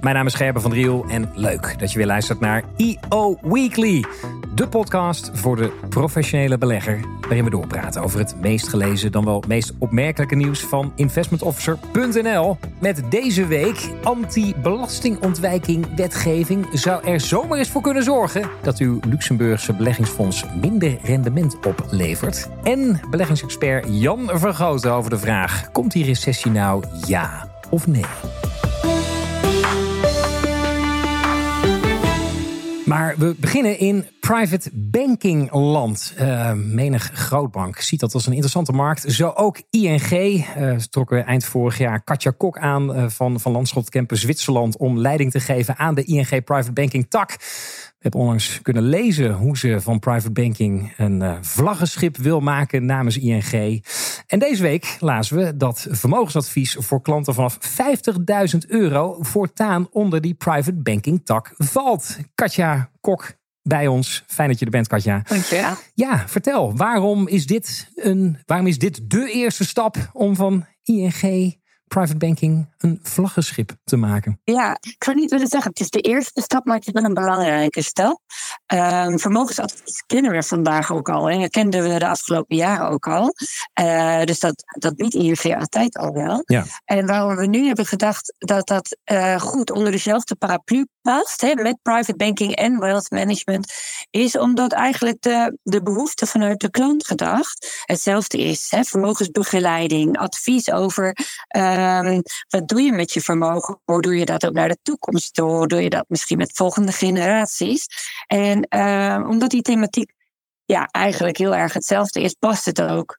Mijn naam is Gerben van Driel en leuk dat je weer luistert naar EO Weekly. De podcast voor de professionele belegger, waarin we doorpraten over het meest gelezen dan wel meest opmerkelijke nieuws van investmentofficer.nl. Met deze week anti-belastingontwijking wetgeving zou er zomaar eens voor kunnen zorgen dat uw Luxemburgse beleggingsfonds minder rendement oplevert. En beleggingsexpert Jan Vergoten over de vraag: komt die recessie nou ja of nee? Maar we beginnen in private banking land. Uh, menig grootbank ziet dat als een interessante markt. Zo ook ING. Uh, trokken eind vorig jaar Katja Kok aan uh, van, van Landschot Campus Zwitserland... om leiding te geven aan de ING private banking tak heb onlangs kunnen lezen hoe ze van private banking een uh, vlaggenschip wil maken namens ING. En deze week lazen we dat vermogensadvies voor klanten vanaf 50.000 euro voortaan onder die private banking tak valt. Katja Kok bij ons. Fijn dat je er bent, Katja. Dankjewel. Ja, vertel, waarom is dit, een, waarom is dit de eerste stap om van ING private banking een vlaggenschip te maken? Ja, ik zou niet willen zeggen, het is de eerste stap, maar het is wel een belangrijke stap. Um, vermogensadvies kennen we vandaag ook al. En kenden we de afgelopen jaren ook al. Uh, dus dat, dat biedt ING altijd al wel. Ja. En waarom we nu hebben gedacht dat dat uh, goed onder dezelfde paraplu past, hè, met private banking en wealth management, is omdat eigenlijk de, de behoefte vanuit de klant gedacht hetzelfde is. Hè, vermogensbegeleiding, advies over um, wat doe je met je vermogen, hoe doe je dat ook naar de toekomst toe, hoe doe je dat misschien met volgende generaties. En uh, omdat die thematiek ja, eigenlijk heel erg hetzelfde is, past het ook.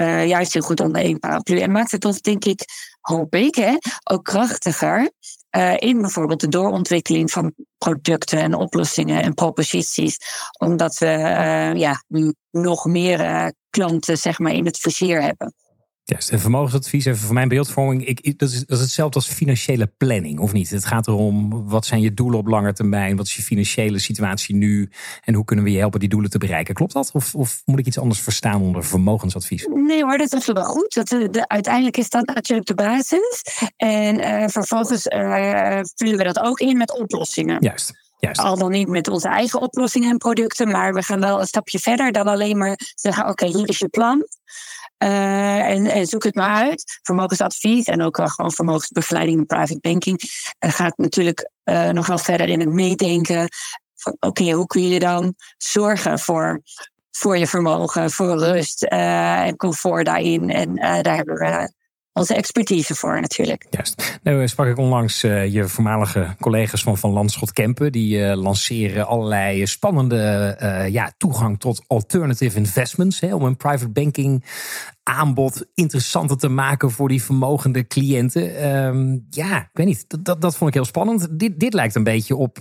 Uh, juist heel goed onder één paraplu. En maakt het ons, denk ik, hoop ik, hè, ook krachtiger uh, in bijvoorbeeld de doorontwikkeling van producten en oplossingen en proposities. Omdat we uh, ja, nu nog meer klanten zeg maar, in het vizier hebben. Juist, en vermogensadvies, even voor mijn beeldvorming, ik, dat, is, dat is hetzelfde als financiële planning, of niet? Het gaat erom, wat zijn je doelen op lange termijn? Wat is je financiële situatie nu? En hoe kunnen we je helpen die doelen te bereiken? Klopt dat? Of, of moet ik iets anders verstaan onder vermogensadvies? Nee hoor, dat is wel goed. Dat, de, uiteindelijk is dat natuurlijk de basis. En uh, vervolgens uh, vullen we dat ook in met oplossingen. Juist. Juist. Al dan niet met onze eigen oplossingen en producten, maar we gaan wel een stapje verder dan alleen maar zeggen: oké, okay, hier is je plan. Uh, en, zoek het maar uit. Vermogensadvies en ook gewoon vermogensbegeleiding en private banking uh, gaat natuurlijk nog wel verder in het meedenken. Oké, hoe kun je dan zorgen voor, voor je vermogen, voor rust en comfort daarin. En daar hebben we onze expertise voor natuurlijk. Juist. Nou sprak ik onlangs uh, je voormalige collega's van Van Landschot Kempen. Die uh, lanceren allerlei spannende ja, toegang tot alternative investments. Hè, om een private banking aanbod interessanter te maken voor die vermogende cliënten. Um, ja, ik weet niet. Dat, dat, dat, vond ik heel spannend. Dit, dit lijkt een beetje op,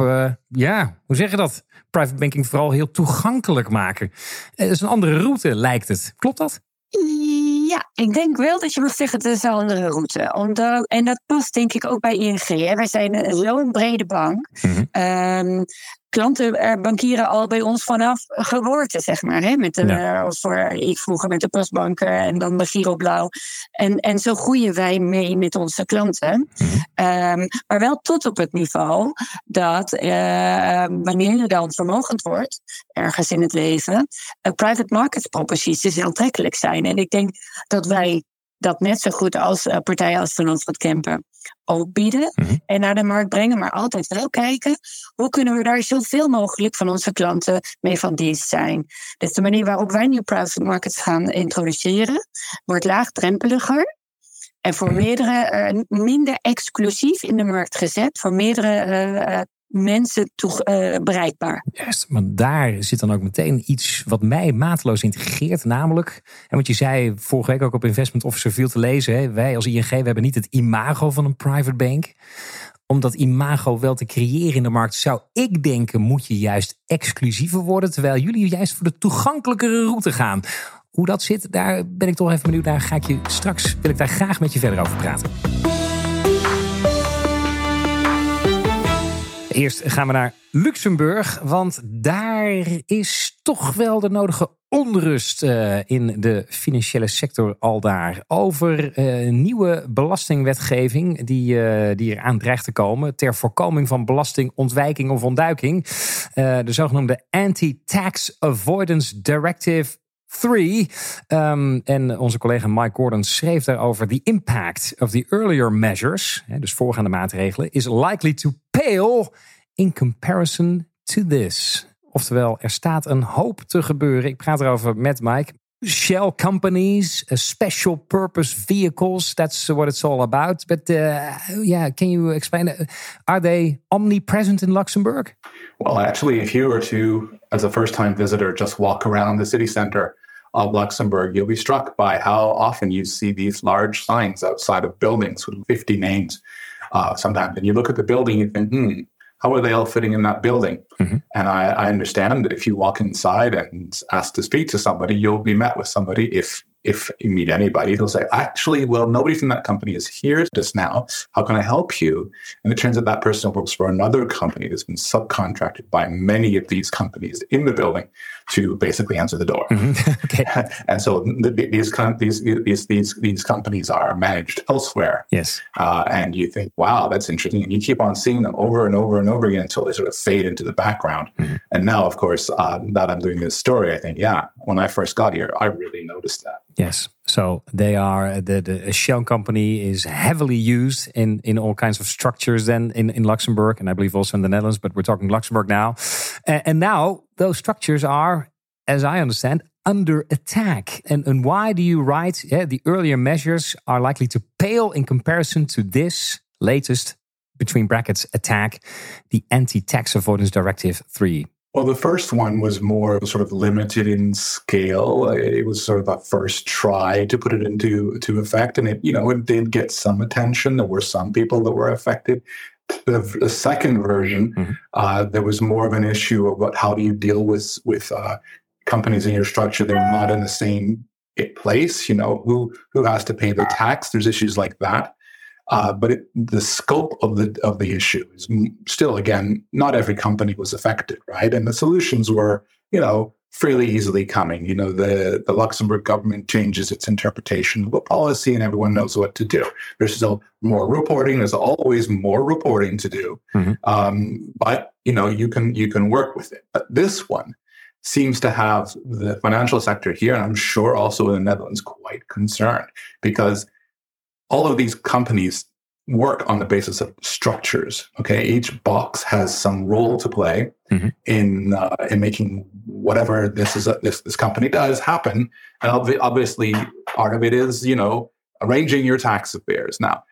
ja, hoe zeg je dat? Private banking vooral heel toegankelijk maken. Het is een andere route, lijkt het. Klopt dat? Ik denk wel dat je moet zeggen, het is een andere route. Omdat, en dat past denk ik ook bij ING. Hè. Wij zijn zo'n brede bank. Mm -hmm. um, klanten bankieren al bij ons vanaf geboorte, zeg maar. Hè? Met de, ja. uh, voor, ik vroeger met de postbanken en dan de Giro Blauw. En, en zo groeien wij mee met onze klanten. um, maar wel tot op het niveau dat uh, wanneer je dan vermogend wordt, ergens in het leven, uh, private market proposities aantrekkelijk zijn. En ik denk dat wij dat net zo goed als partijen als Van ons wat Kempen ook bieden mm-hmm. en naar de markt brengen, maar altijd wel kijken hoe kunnen we daar zoveel mogelijk van onze klanten mee van dienst zijn. Dus de manier waarop wij nu private markets gaan introduceren wordt laagdrempeliger en voor mm-hmm. meerdere uh, minder exclusief in de markt gezet, voor meerdere uh, mensen toe, uh, bereikbaar. Juist, maar daar zit dan ook meteen iets wat mij mateloos integreert. Namelijk, en wat je zei vorige week ook op Investment Officer veel te lezen. Hè, wij als ING we hebben niet het imago van een private bank. Om dat imago wel te creëren in de markt, zou ik denken, moet je juist exclusiever worden. Terwijl jullie juist voor de toegankelijkere route gaan. Hoe dat zit, daar ben ik toch even benieuwd naar. Ga ik je straks, wil ik daar graag met je verder over praten. Eerst gaan we naar Luxemburg, want daar is toch wel de nodige onrust uh, in de financiële sector al daar. Over uh, nieuwe belastingwetgeving die, uh, die eraan dreigt te komen. ter voorkoming van belastingontwijking of ontduiking. de zogenoemde Anti-Tax Avoidance Directive 3. Um, en onze collega Mike Gordon schreef daarover: The impact of the earlier measures, dus voorgaande maatregelen, is likely to pale in comparison to this. Oftewel, er staat een hoop te gebeuren. Ik praat erover met Mike. Shell companies, special purpose vehicles. That's what it's all about. But uh, yeah, can you explain? Are they omnipresent in Luxembourg? Well, actually, if you were to, as a first time visitor, just walk around the city center of Luxembourg, you'll be struck by how often you see these large signs outside of buildings with 50 names uh, sometimes. And you look at the building, you think, hmm, how are they all fitting in that building? Mm-hmm. And I, I, understand that if you walk inside and ask to speak to somebody, you'll be met with somebody if if you meet anybody, they'll say, actually, well, nobody from that company is here just now. How can I help you? And it turns out that person works for another company that's been subcontracted by many of these companies in the building to basically answer the door. Mm-hmm. okay. and so these, these, these, these, these companies are managed elsewhere. Yes. Uh, and you think, wow, that's interesting. And you keep on seeing them over and over and over again until they sort of fade into the background. Mm-hmm. And now, of course, uh, that I'm doing this story, I think, yeah, when I first got here, I really noticed that. Yes. So they are the, the shell company is heavily used in, in all kinds of structures then in, in Luxembourg and I believe also in the Netherlands, but we're talking Luxembourg now. And, and now those structures are, as I understand, under attack. And, and why do you write yeah, the earlier measures are likely to pale in comparison to this latest between brackets attack, the anti-tax avoidance directive 3? Well, the first one was more sort of limited in scale. It was sort of a first try to put it into to effect, and it you know it did get some attention. There were some people that were affected. The, the second version, mm-hmm. uh, there was more of an issue about how do you deal with with uh, companies in your structure that are not in the same place. You know who who has to pay the tax. There's issues like that. Uh, but it, the scope of the of the issue is still, again, not every company was affected, right? And the solutions were, you know, fairly easily coming. You know, the the Luxembourg government changes its interpretation of a policy, and everyone knows what to do. There's still more reporting. There's always more reporting to do, mm-hmm. um, but you know, you can you can work with it. But this one seems to have the financial sector here, and I'm sure also in the Netherlands, quite concerned because all of these companies work on the basis of structures. Okay, each box has some role to play mm-hmm. in uh, in making whatever this is a, this this company does happen. And obviously, part of it is you know arranging your tax affairs. Now,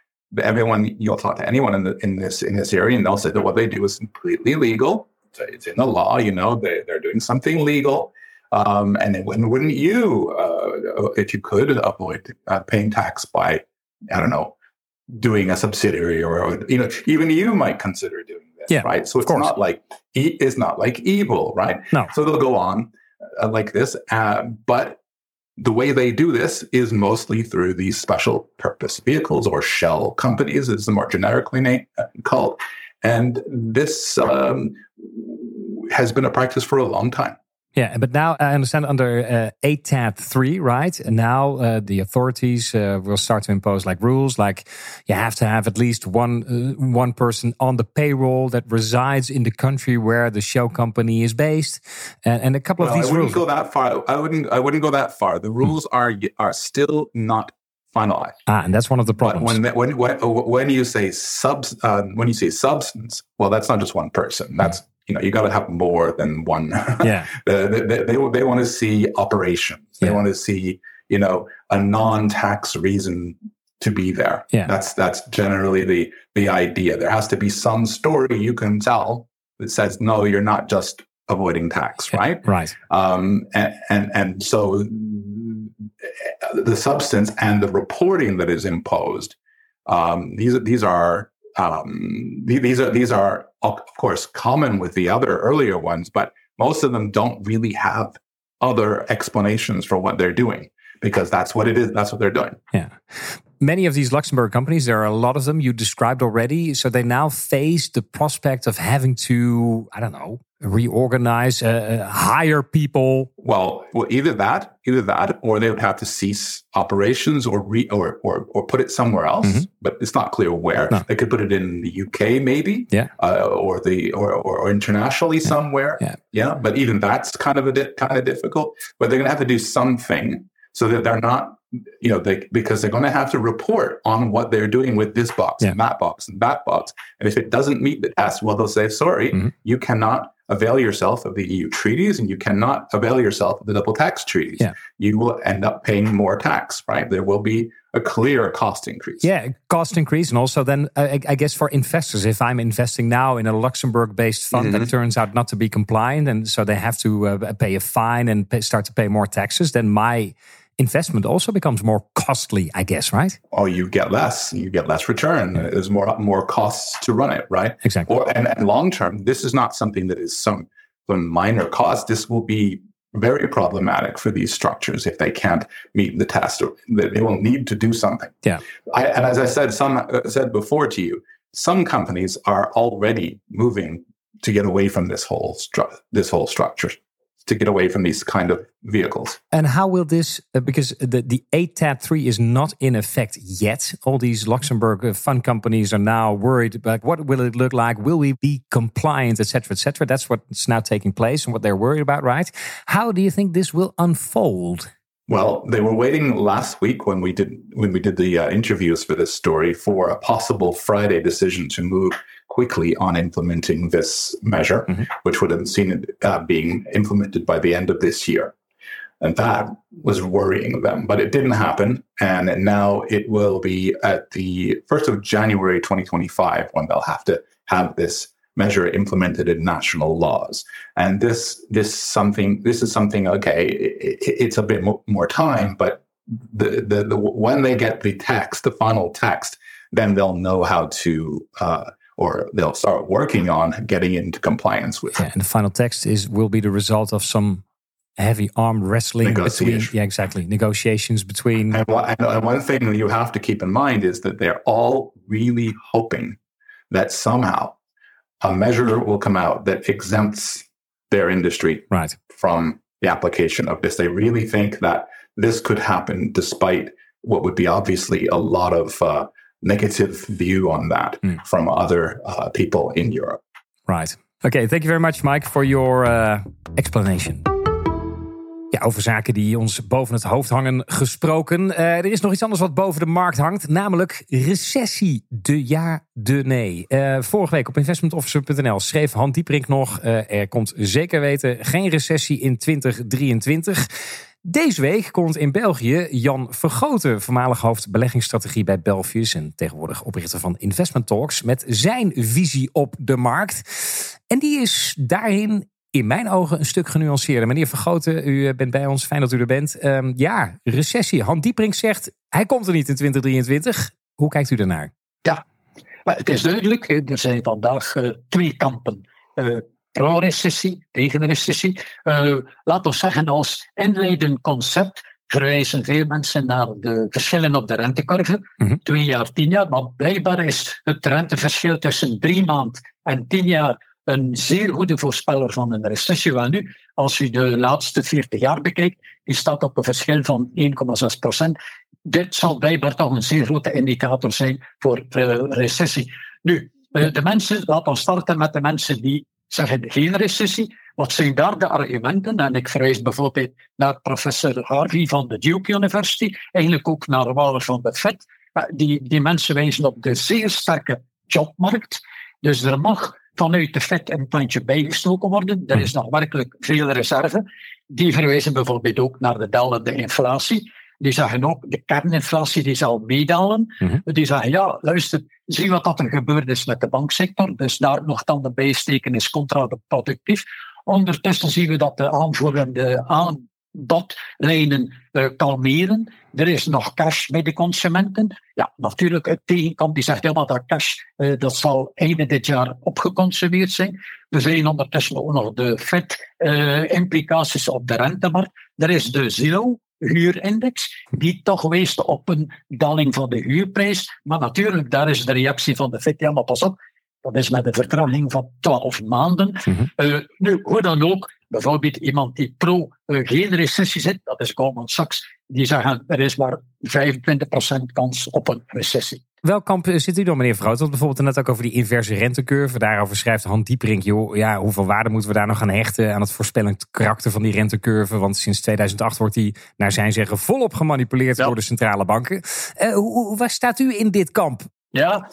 everyone you'll talk to anyone in the, in this in this area, and they'll say that what they do is completely legal. It's in the law. You know, they they're doing something legal. Um, and when wouldn't you, uh, if you could, avoid uh, paying tax by I don't know, doing a subsidiary or, you know, even you might consider doing this, yeah, right? So it's not like, it's not like evil, right? No. So they'll go on uh, like this. Uh, but the way they do this is mostly through these special purpose vehicles or shell companies, is the more generically named, uh, called. And this um, has been a practice for a long time. Yeah, but now I understand under uh, ATAD 3, right? And now uh, the authorities uh, will start to impose like rules like you have to have at least one uh, one person on the payroll that resides in the country where the shell company is based. And, and a couple well, of these I wouldn't rules. go that far. I wouldn't I wouldn't go that far. The hmm. rules hmm. are are still not finalized. Ah, and that's one of the problems. But when when when, when you say subs uh, when you say substance, well, that's not just one person. That's you know you got to have more than one. Yeah. They, they, they, they, want to see operations. They yeah. want to see you know a non-tax reason to be there. Yeah. That's that's generally the the idea. There has to be some story you can tell that says no you're not just avoiding tax right yeah, right? Um and, and and so the substance and the reporting that is imposed um these these are um, these are these are of course common with the other earlier ones, but most of them don't really have other explanations for what they're doing because that's what it is. That's what they're doing. Yeah. Many of these Luxembourg companies, there are a lot of them you described already. So they now face the prospect of having to, I don't know, reorganize, uh, uh, hire people. Well, well, either that, either that, or they would have to cease operations or re or or, or put it somewhere else. Mm-hmm. But it's not clear where. No. They could put it in the UK, maybe, yeah, uh, or the or, or, or internationally yeah. somewhere, yeah, yeah. But even that's kind of a di- kind of difficult. But they're going to have to do something so that they're not you know, they because they're going to have to report on what they're doing with this box yeah. and that box and that box. And if it doesn't meet the test, well, they'll say, sorry, mm-hmm. you cannot avail yourself of the EU treaties and you cannot avail yourself of the double tax treaties. Yeah. You will end up paying more tax, right? There will be a clear cost increase. Yeah, cost increase. And also, then uh, I guess for investors, if I'm investing now in a Luxembourg based fund mm-hmm. that turns out not to be compliant, and so they have to uh, pay a fine and pay, start to pay more taxes, then my investment also becomes more costly, I guess, right? Oh, you get less. You get less return. Yeah. There's more more costs to run it, right? Exactly. Or, and, and long term, this is not something that is some some minor cost. This will be very problematic for these structures if they can't meet the test or they will need to do something. Yeah. I, and as I said, some uh, said before to you, some companies are already moving to get away from this whole stru- this whole structure to get away from these kind of vehicles. And how will this, uh, because the, the ATAD 3 is not in effect yet. All these Luxembourg uh, fund companies are now worried about what will it look like? Will we be compliant, etc., etc. That's what's now taking place and what they're worried about, right? How do you think this will unfold? Well, they were waiting last week when we did when we did the uh, interviews for this story for a possible Friday decision to move quickly on implementing this measure, mm-hmm. which would have seen it uh, being implemented by the end of this year. And that was worrying them, but it didn't happen. And now it will be at the 1st of January 2025 when they'll have to have this measure implemented in national laws. And this, this something, this is something, okay, it, it's a bit more time, but the, the, the, when they get the text, the final text, then they'll know how to, uh, or they'll start working on getting into compliance with. Yeah, and the final text is will be the result of some heavy arm wrestling between yeah exactly negotiations between and, and one thing you have to keep in mind is that they're all really hoping that somehow a measure will come out that exempts their industry right. from the application of this. They really think that this could happen despite what would be obviously a lot of uh, negative view on that mm. from other uh, people in Europe. Right. Okay, thank you very much, Mike, for your uh, explanation. Ja, over zaken die ons boven het hoofd hangen gesproken. Uh, er is nog iets anders wat boven de markt hangt, namelijk recessie. De ja, de nee. Uh, vorige week op investmentofficer.nl schreef Han Dieprink nog... Uh, er komt zeker weten geen recessie in 2023. Deze week komt in België Jan Vergoten, voormalig hoofd beleggingsstrategie bij Belfius en tegenwoordig oprichter van Investment Talks, met zijn visie op de markt. En die is daarin in mijn ogen een stuk genuanceerder. Meneer Vergoten, u eh, bent bij ons. Fijn dat u er bent. Um, ja, recessie. Han Dieprink zegt, hij komt er niet in 2023. Hoe kijkt u daarnaar? Ja, maar het is duidelijk. Er zijn vandaag uh, twee kampen. Pro-recessie, tegen de recessie. Uh, laten we zeggen, als inleidend concept verwijzen veel mensen naar de verschillen op de rentekurve. Mm Twee jaar, tien jaar. Maar blijkbaar is het renteverschil tussen drie maanden en tien jaar een zeer goede voorspeller van een recessie. Wel nu, als u de laatste 40 jaar bekijkt, die staat op een verschil van 1,6 procent. Dit zal blijkbaar toch een zeer grote indicator zijn voor uh, recessie. Nu, uh, de mensen, laten we starten met de mensen die zeggen geen recessie. Wat zijn daar de argumenten? En ik verwijs bijvoorbeeld naar professor Harvey van de Duke University, eigenlijk ook naar Waller van de Fed. Die, die mensen wijzen op de zeer sterke jobmarkt. Dus er mag vanuit de Fed een plantje bijgestoken worden. Er is nog werkelijk veel reserve. Die verwijzen bijvoorbeeld ook naar de dalende inflatie. Die zeggen ook, de kerninflatie die zal meedalen. Mm Die zeggen, ja, luister, zie wat dat er gebeurd is met de banksector. Dus daar nog dan de bijsteken is contraproductief. Ondertussen zien we dat de aanvoerende aanbodlijnen uh, kalmeren. Er is nog cash bij de consumenten. Ja, natuurlijk, het tegenkant die zegt helemaal dat cash, uh, dat zal einde dit jaar opgeconsumeerd zijn. We zien ondertussen ook nog de FED-implicaties op de rentemarkt. Er is de zero huurindex, die toch wees op een daling van de huurprijs. Maar natuurlijk, daar is de reactie van de FED, ja, maar pas op, dat is met een vertraging van 12 maanden. Mm nu, hoe dan ook, bijvoorbeeld iemand die pro uh, geen recessie zit, dat is Goldman Sachs, die zeggen er is maar 25% kans op een recessie. Welk kamp zit u dan, meneer Vroot? Want bijvoorbeeld net ook over die inverse rentecurve. Daarover schrijft Han Dieperink, joh, ja, hoeveel waarde moeten we daar nog aan hechten aan het voorspellend karakter van die rentecurve? Want sinds 2008 wordt die, naar zijn zeggen, volop gemanipuleerd door de centrale banken. Uh, hoe, waar staat u in dit kamp? Ja,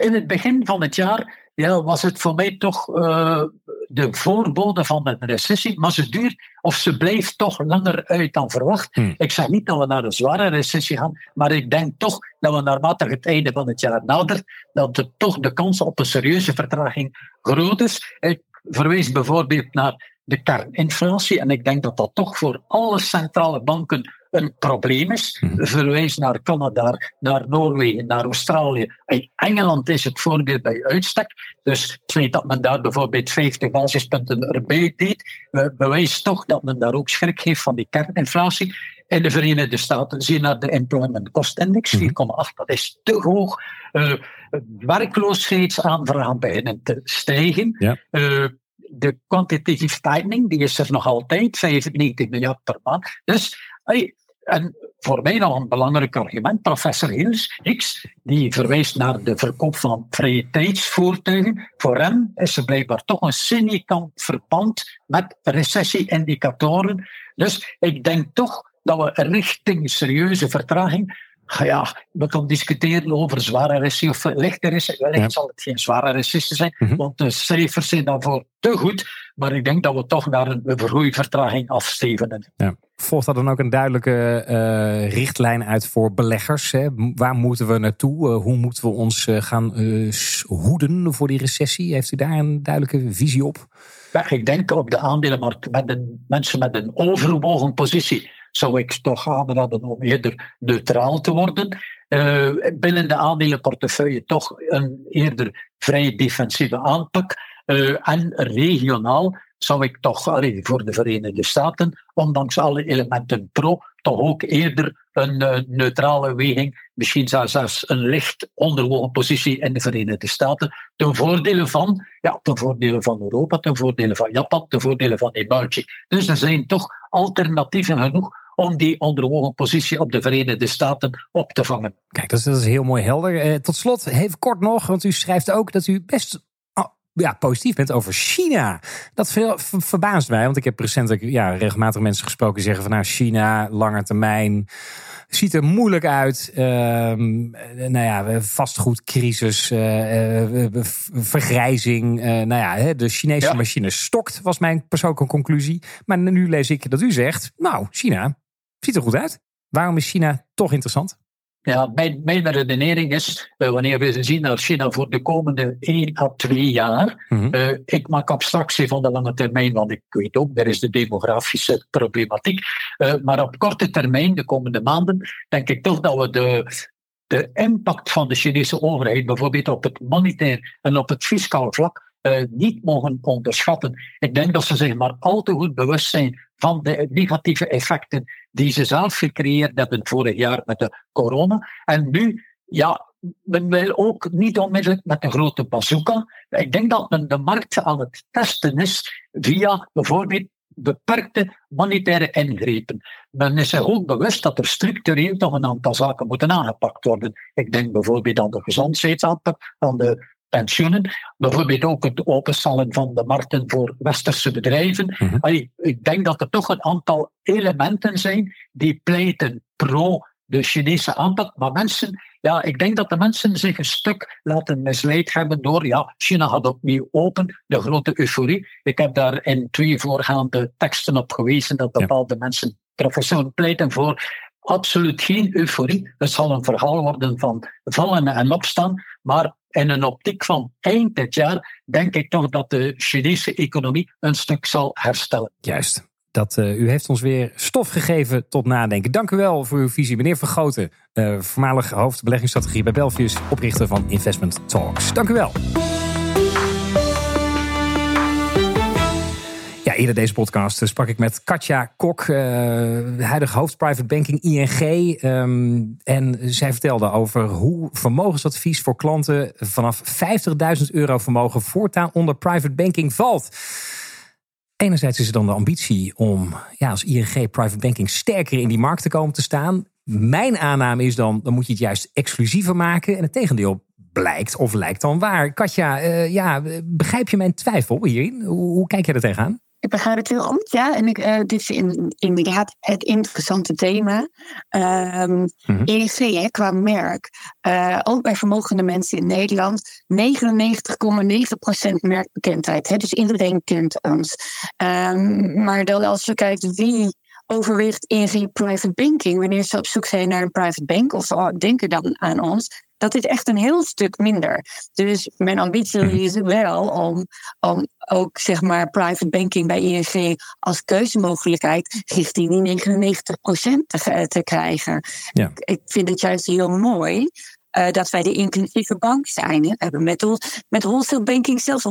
in het begin van het jaar ja, was het voor mij toch uh, de voorbode van een recessie. Maar ze duurt, of ze blijft toch langer uit dan verwacht. Hmm. Ik zeg niet dat we naar een zware recessie gaan, maar ik denk toch dat we naarmate het einde van het jaar nadert, dat de, toch de kans op een serieuze vertraging groot is. Ik verwees bijvoorbeeld naar de kerninflatie. En ik denk dat dat toch voor alle centrale banken een probleem is. Mhm. Verwijs naar Canada, naar Noorwegen, naar Australië. In Engeland is het voorbeeld bij uitstek. Dus het feit dat men daar bijvoorbeeld 50 basispunten erbij deed, bewijst toch dat men daar ook schrik heeft van die kerninflatie. In de Verenigde Staten zie je naar de Employment Cost Index, 4,8, mhm. dat is te hoog. Uh, werkloosheidsaanvragen beginnen te stijgen. Ja. Uh, de quantitative tightening, die is er nog altijd, 95 miljard per maand. Dus, en voor mij nog een belangrijk argument, professor Hills, X, die verwijst naar de verkoop van vrije tijdsvoertuigen. Voor hem is er blijkbaar toch een significant verband met recessie-indicatoren. Dus ik denk toch dat we richting serieuze vertraging ja, we kunnen discussiëren over zware recessie of lichte recessie. Wellicht zal het geen zware recessie zijn, mhm. want de cijfers zijn daarvoor te goed. Maar ik denk dat we toch naar een vergroeivertraging afstevenen. Ja. Volgt dat dan ook een duidelijke uh, richtlijn uit voor beleggers? Hè? Waar moeten we naartoe? Uh, hoe moeten we ons uh, gaan hoeden voor die recessie? Heeft u daar een duidelijke visie op? Ja, ik denk op de aandelenmarkt met een, mensen met een overwogen positie zou ik toch aanraden om eerder neutraal te worden. Uh, binnen de aandelenportefeuille toch een eerder vrij defensieve aanpak. Uh, en regionaal zou ik toch voor de Verenigde Staten, ondanks alle elementen pro, toch ook eerder een uh, neutrale weging, misschien zelfs een licht onderwogen positie in de Verenigde Staten, ten voordele van, ja, ten voordele van Europa, ten voordele van Japan, ten voordele van emerging. Dus er zijn toch alternatieven genoeg om die onderwogen positie op de Verenigde Staten op te vangen. Kijk, dat is, dat is heel mooi helder. Eh, tot slot, even kort nog, want u schrijft ook dat u best oh, ja, positief bent over China. Dat veel, verbaast mij, want ik heb recent ja, regelmatig mensen gesproken die zeggen van nou, China, lange termijn. Ziet er moeilijk uit. Uh, nou ja, vastgoedcrisis, uh, vergrijzing. Nou ja, de Chinese machine stokt, was mijn persoonlijke conclusie. Maar nu lees ik dat u zegt, nou, China Ziet er goed uit. Waarom is China toch interessant? Ja, mijn, mijn redenering is, uh, wanneer we zien naar China voor de komende 1 à 2 jaar, mm ik maak abstractie van de lange termijn, want ik weet ook, er is de demografische problematiek. Uh, maar op korte termijn, de komende maanden, denk ik toch dat we de, de impact van de Chinese overheid, bijvoorbeeld op het monetair en op het fiscaal vlak, uh, niet mogen onderschatten. Ik denk dat ze zich maar al te goed bewust zijn van de negatieve effecten die ze zelf gecreëerd hebben vorig jaar met de corona. En nu, ja, men wil ook niet onmiddellijk met een grote bazooka. Ik denk dat men de markt aan het testen is via bijvoorbeeld beperkte monetaire ingrepen. Men is zich ook bewust dat er structureel nog een aantal zaken moeten aangepakt worden. Ik denk bijvoorbeeld aan de gezondheidsaanpak, aan de pensioenen. Bijvoorbeeld ook het openstellen van de markten voor westerse bedrijven. Mhm. ik denk dat er toch een aantal elementen zijn die pleiten pro de Chinese aanpak. Maar mensen, ja, ik denk dat de mensen zich een stuk laten misleid hebben door, ja, China gaat opnieuw open, de grote euforie. Ik heb daar in twee voorgaande teksten op gewezen dat bepaalde mensen, professoren, pleiten voor absoluut geen euforie. Het zal een verhaal worden van vallen en opstaan, maar in een optiek van eind dit jaar denk ik toch dat de Chinese economie een stuk zal herstellen. Juist. Dat, uh, u heeft ons weer stof gegeven tot nadenken. Dank u wel voor uw visie. Meneer Vergoten, uh, voormalig hoofdbeleggingsstrategie bij Belfius, oprichter van Investment Talks. Dank u wel. Eerder deze podcast eh, sprak ik met Katja Kok, uh, huidige hoofd private banking ING. Ehm, en zij vertelde over hoe vermogensadvies voor klanten vanaf 50.000 euro vermogen voortaan onder private banking valt. Enerzijds is er dan de ambitie om ja, als ING private banking sterker in die markt te komen te staan. Mijn aanname is dan, dan moet je het juist exclusiever maken. En het tegendeel blijkt of lijkt dan waar. Katja, uh, ja, begrijp je mijn twijfel hierin? Hoe, hoe kijk je er tegenaan? Ik begrijp het heel goed, ja. En ik, uh, dit is in, inderdaad het interessante thema. Um, hè, qua merk, uh, ook bij vermogende mensen in Nederland, 99,9% merkbekendheid. Hè, dus iedereen kent ons. Um, maar dan als je kijkt wie overweegt in private banking, wanneer ze op zoek zijn naar een private bank of denken dan aan ons, dat is echt een heel stuk minder. Dus mijn ambitie mhm. is wel om, om ook zeg maar private banking bij ING als keuzemogelijkheid richting die 99% te, te krijgen. Ja. Ik vind het juist heel mooi uh, dat wij de inclusieve bank zijn. We hebben met, met wholesale banking zelfs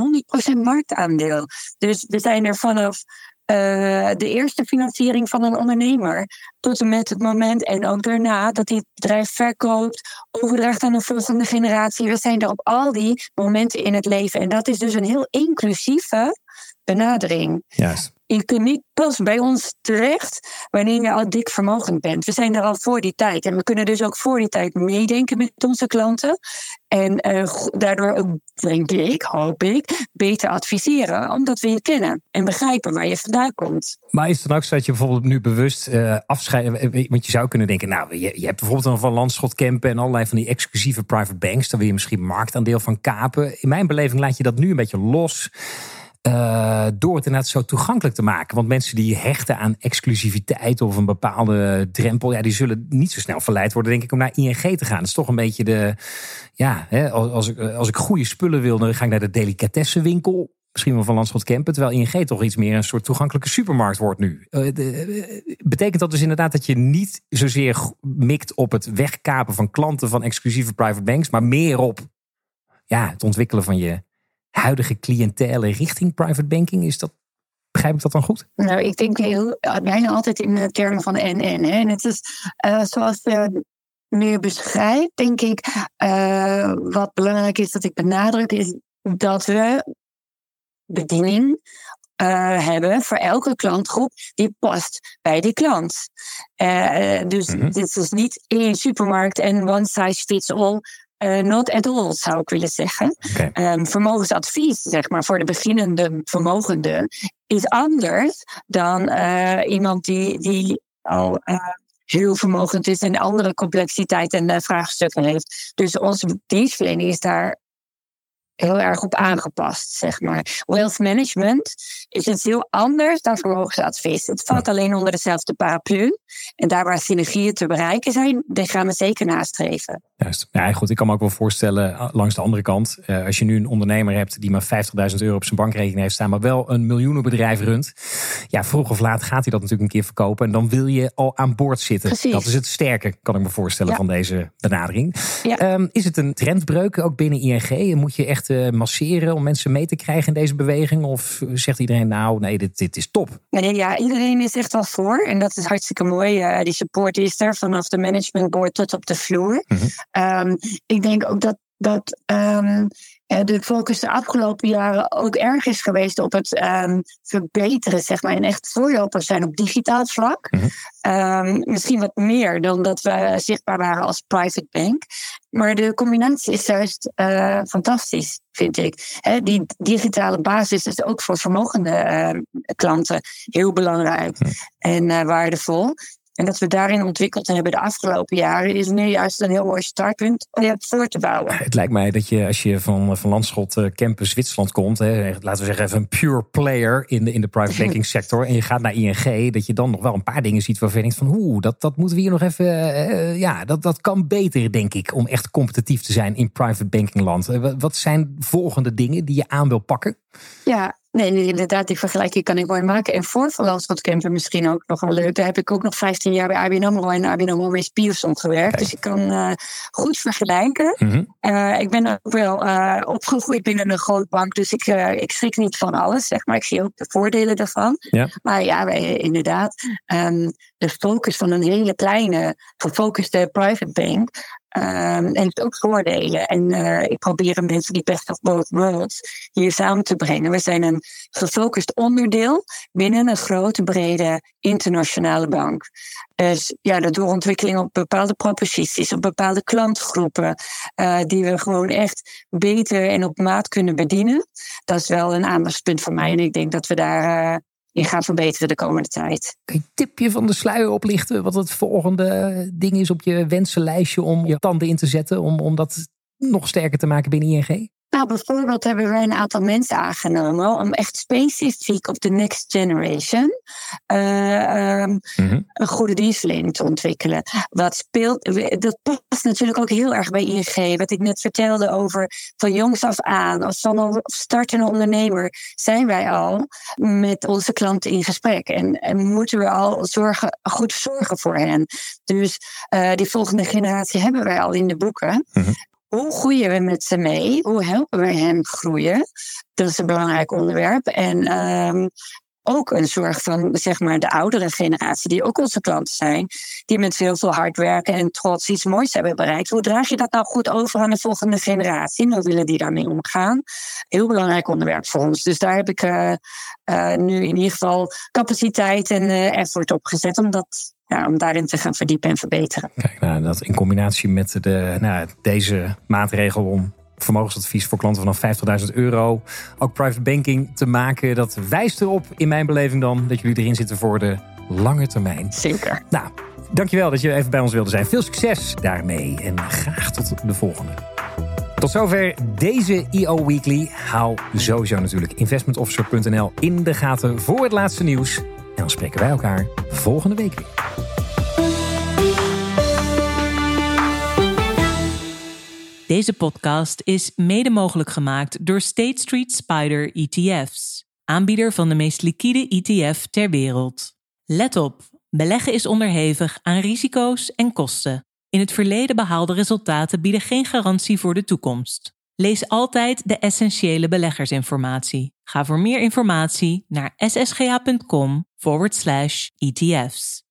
100% marktaandeel. Dus we zijn er vanaf uh, de eerste financiering van een ondernemer. Tot en met het moment en ook daarna dat hij het bedrijf verkoopt, overdraagt aan een volgende generatie. We zijn er op al die momenten in het leven. En dat is dus een heel inclusieve benadering. Juist. Je kunt niet pas bij ons terecht wanneer je al dik vermogend bent. We zijn er al voor die tijd. En we kunnen dus ook voor die tijd meedenken met onze klanten. En uh, daardoor ook, denk ik, hoop ik, beter adviseren. Omdat we je kennen en begrijpen waar je vandaan komt. Maar is het dan ook zo dat je bijvoorbeeld nu bewust uh, afscheiden... Want je zou kunnen denken, nou, je, hebt bijvoorbeeld een van Landschot Kempen... en allerlei van die exclusieve private banks. Dan wil je misschien marktaandeel van kapen. In mijn beleving laat je dat nu een beetje los... Uh, door het inderdaad zo toegankelijk te maken. Want mensen die hechten aan exclusiviteit of een bepaalde drempel, ja, die zullen niet zo snel verleid worden, denk ik, om naar ING te gaan. Dat is toch een beetje de. Ja, hè, als, ik, als ik goede spullen wil, dan ga ik naar de delicatessenwinkel. Misschien wel van Landschot Kempen. Terwijl ING toch iets meer een soort toegankelijke supermarkt wordt nu. De, betekent dat dus inderdaad dat je niet zozeer mikt op het wegkapen van klanten van exclusieve private banks, maar meer op ja, het ontwikkelen van je huidige cliëntele richting private banking? Is dat, begrijp ik dat dan goed? Nou, ik denk heel, bijna altijd in de termen van. Hè. En het is uh, zoals je nu beschrijft, denk ik, uh, wat belangrijk is dat ik benadruk, is dat we bediening uh, hebben voor elke klantgroep die past bij die klant. Uh, dus mm -hmm. dit is niet één supermarkt en one size fits all. Uh, not at all, zou ik willen zeggen. Okay. Um, vermogensadvies, zeg maar, voor de beginnende vermogende is anders dan uh, iemand die, die al uh, heel vermogend is en andere complexiteit en vraagstukken heeft. Dus onze dienstverlening is daar heel erg op aangepast, zeg maar. Wealth management is iets heel anders dan vermogensadvies. Het valt alleen onder dezelfde paraplu. En daar waar synergieën te bereiken zijn, die gaan we zeker nastreven. Juist. Ja, goed. Ik kan me ook wel voorstellen, langs de andere kant, eh, als je nu een ondernemer hebt die maar 50.000 euro op zijn bankrekening heeft staan, maar wel een miljoenenbedrijf runt. Ja, vroeg of laat gaat hij dat natuurlijk een keer verkopen. En dan wil je al aan boord zitten. Precies. Dat is het sterke, kan ik me voorstellen, van deze benadering. Ja. Um, is het een trendbreuk ook binnen ING? Moet je echt uh, masseren om mensen mee te krijgen in deze beweging? Of zegt iedereen nou, nee, dit, dit is top? Nee, ja, iedereen is echt wel voor. En dat is hartstikke mooi. Uh, die support is er vanaf de management board tot op de vloer. Mm -hmm. um, ik denk ook dat, dat um, de focus de afgelopen jaren ook erg is geweest op het um, verbeteren, zeg maar, en echt voorlopers zijn op digitaal vlak. Mm -hmm. misschien wat meer dan dat we zichtbaar waren als private bank. Maar de combinatie is juist uh, fantastisch, vind ik. He, die digitale basis is ook voor vermogende uh, klanten heel belangrijk en uh, waardevol. En dat we daarin ontwikkeld hebben de afgelopen jaren, is nu juist een heel mooi startpunt om het voor te bouwen. Het lijkt mij dat je, als je van, van Landschot Campus Zwitserland komt, hè, laten we zeggen even een pure player in de, in de private banking sector, en je gaat naar ING, dat je dan nog wel een paar dingen ziet waarvan je denkt van, oeh, dat, dat moeten we hier nog even, uh, ja, dat, dat kan beter, denk ik, om echt competitief te zijn in private banking land. Wat zijn volgende dingen die je aan wil pakken? Ja, Nee, inderdaad, die vergelijking kan ik mooi maken. En voor Van Kemper misschien ook nog wel leuk. Daar heb ik ook nog 15 jaar bij ABN AMRO en ABN AMRO met Pierson gewerkt. Dus ik kan uh, goed vergelijken. Mm ik ben ook wel uh, opgegroeid binnen een groot bank, dus ik, ik schrik niet van alles, zeg maar. Ik zie ook de voordelen daarvan. Ja. Maar ja, wij, inderdaad, um, de focus van een hele kleine, gefocuste private bank Um, en het ook voordelen. En uh, ik probeer mensen die best of both worlds hier samen te brengen. We zijn een gefocust onderdeel binnen een grote, brede internationale bank. Dus ja, de doorontwikkeling op bepaalde proposities, op bepaalde klantgroepen, uh, die we gewoon echt beter en op maat kunnen bedienen. Dat is wel een aandachtspunt voor mij. En ik denk dat we daar uh, in gaan verbeteren de komende tijd. Kun je een tipje van de sluier oplichten? Wat het volgende ding is op je wensenlijstje om je tanden in te zetten? Om, om dat nog sterker te maken binnen ING? Nou, bijvoorbeeld hebben wij een aantal mensen aangenomen om echt specifiek op de next generation uh, um, een goede dienstverlening te ontwikkelen. Wat speelt, dat past natuurlijk ook heel erg bij ING. Wat ik net vertelde over van jongs af aan, als van startende ondernemer, zijn wij al met onze klanten in gesprek. En, en moeten we al zorgen, goed zorgen voor hen. Dus uh, die volgende generatie hebben wij al in de boeken. Mm hoe groeien we met ze mee? Hoe helpen we hen groeien? Dat is een belangrijk onderwerp. En um, ook een zorg van zeg maar, de oudere generatie, die ook onze klanten zijn, die met veel, veel hard werken en trots iets moois hebben bereikt. Hoe draag je dat nou goed over aan de volgende generatie? hoe willen die daarmee omgaan? Heel belangrijk onderwerp voor ons. Dus daar heb ik uh, uh, nu in ieder geval capaciteit en uh, effort op gezet om dat ja, om daarin te gaan verdiepen en verbeteren. Kijk, nou, dat in combinatie met de, nou, deze maatregel om vermogensadvies voor klanten vanaf 50.000 euro, ook private banking te maken, dat wijst erop in mijn beleving dan dat jullie erin zitten voor de lange termijn. Zeker. Nou, dankjewel dat je even bij ons wilde zijn. Veel succes daarmee en graag tot de volgende. Tot zover deze EO Weekly. Hou sowieso natuurlijk investmentofficer.nl in de gaten voor het laatste nieuws. En dan spreken wij elkaar volgende week weer. Deze podcast is mede mogelijk gemaakt door State Street Spider ETF's, aanbieder van de meest liquide ETF ter wereld. Let op, beleggen is onderhevig aan risico's en kosten. In het verleden behaalde resultaten bieden geen garantie voor de toekomst. Lees altijd de essentiële beleggersinformatie. Ga voor meer informatie naar ssga.com forward slash ETF's.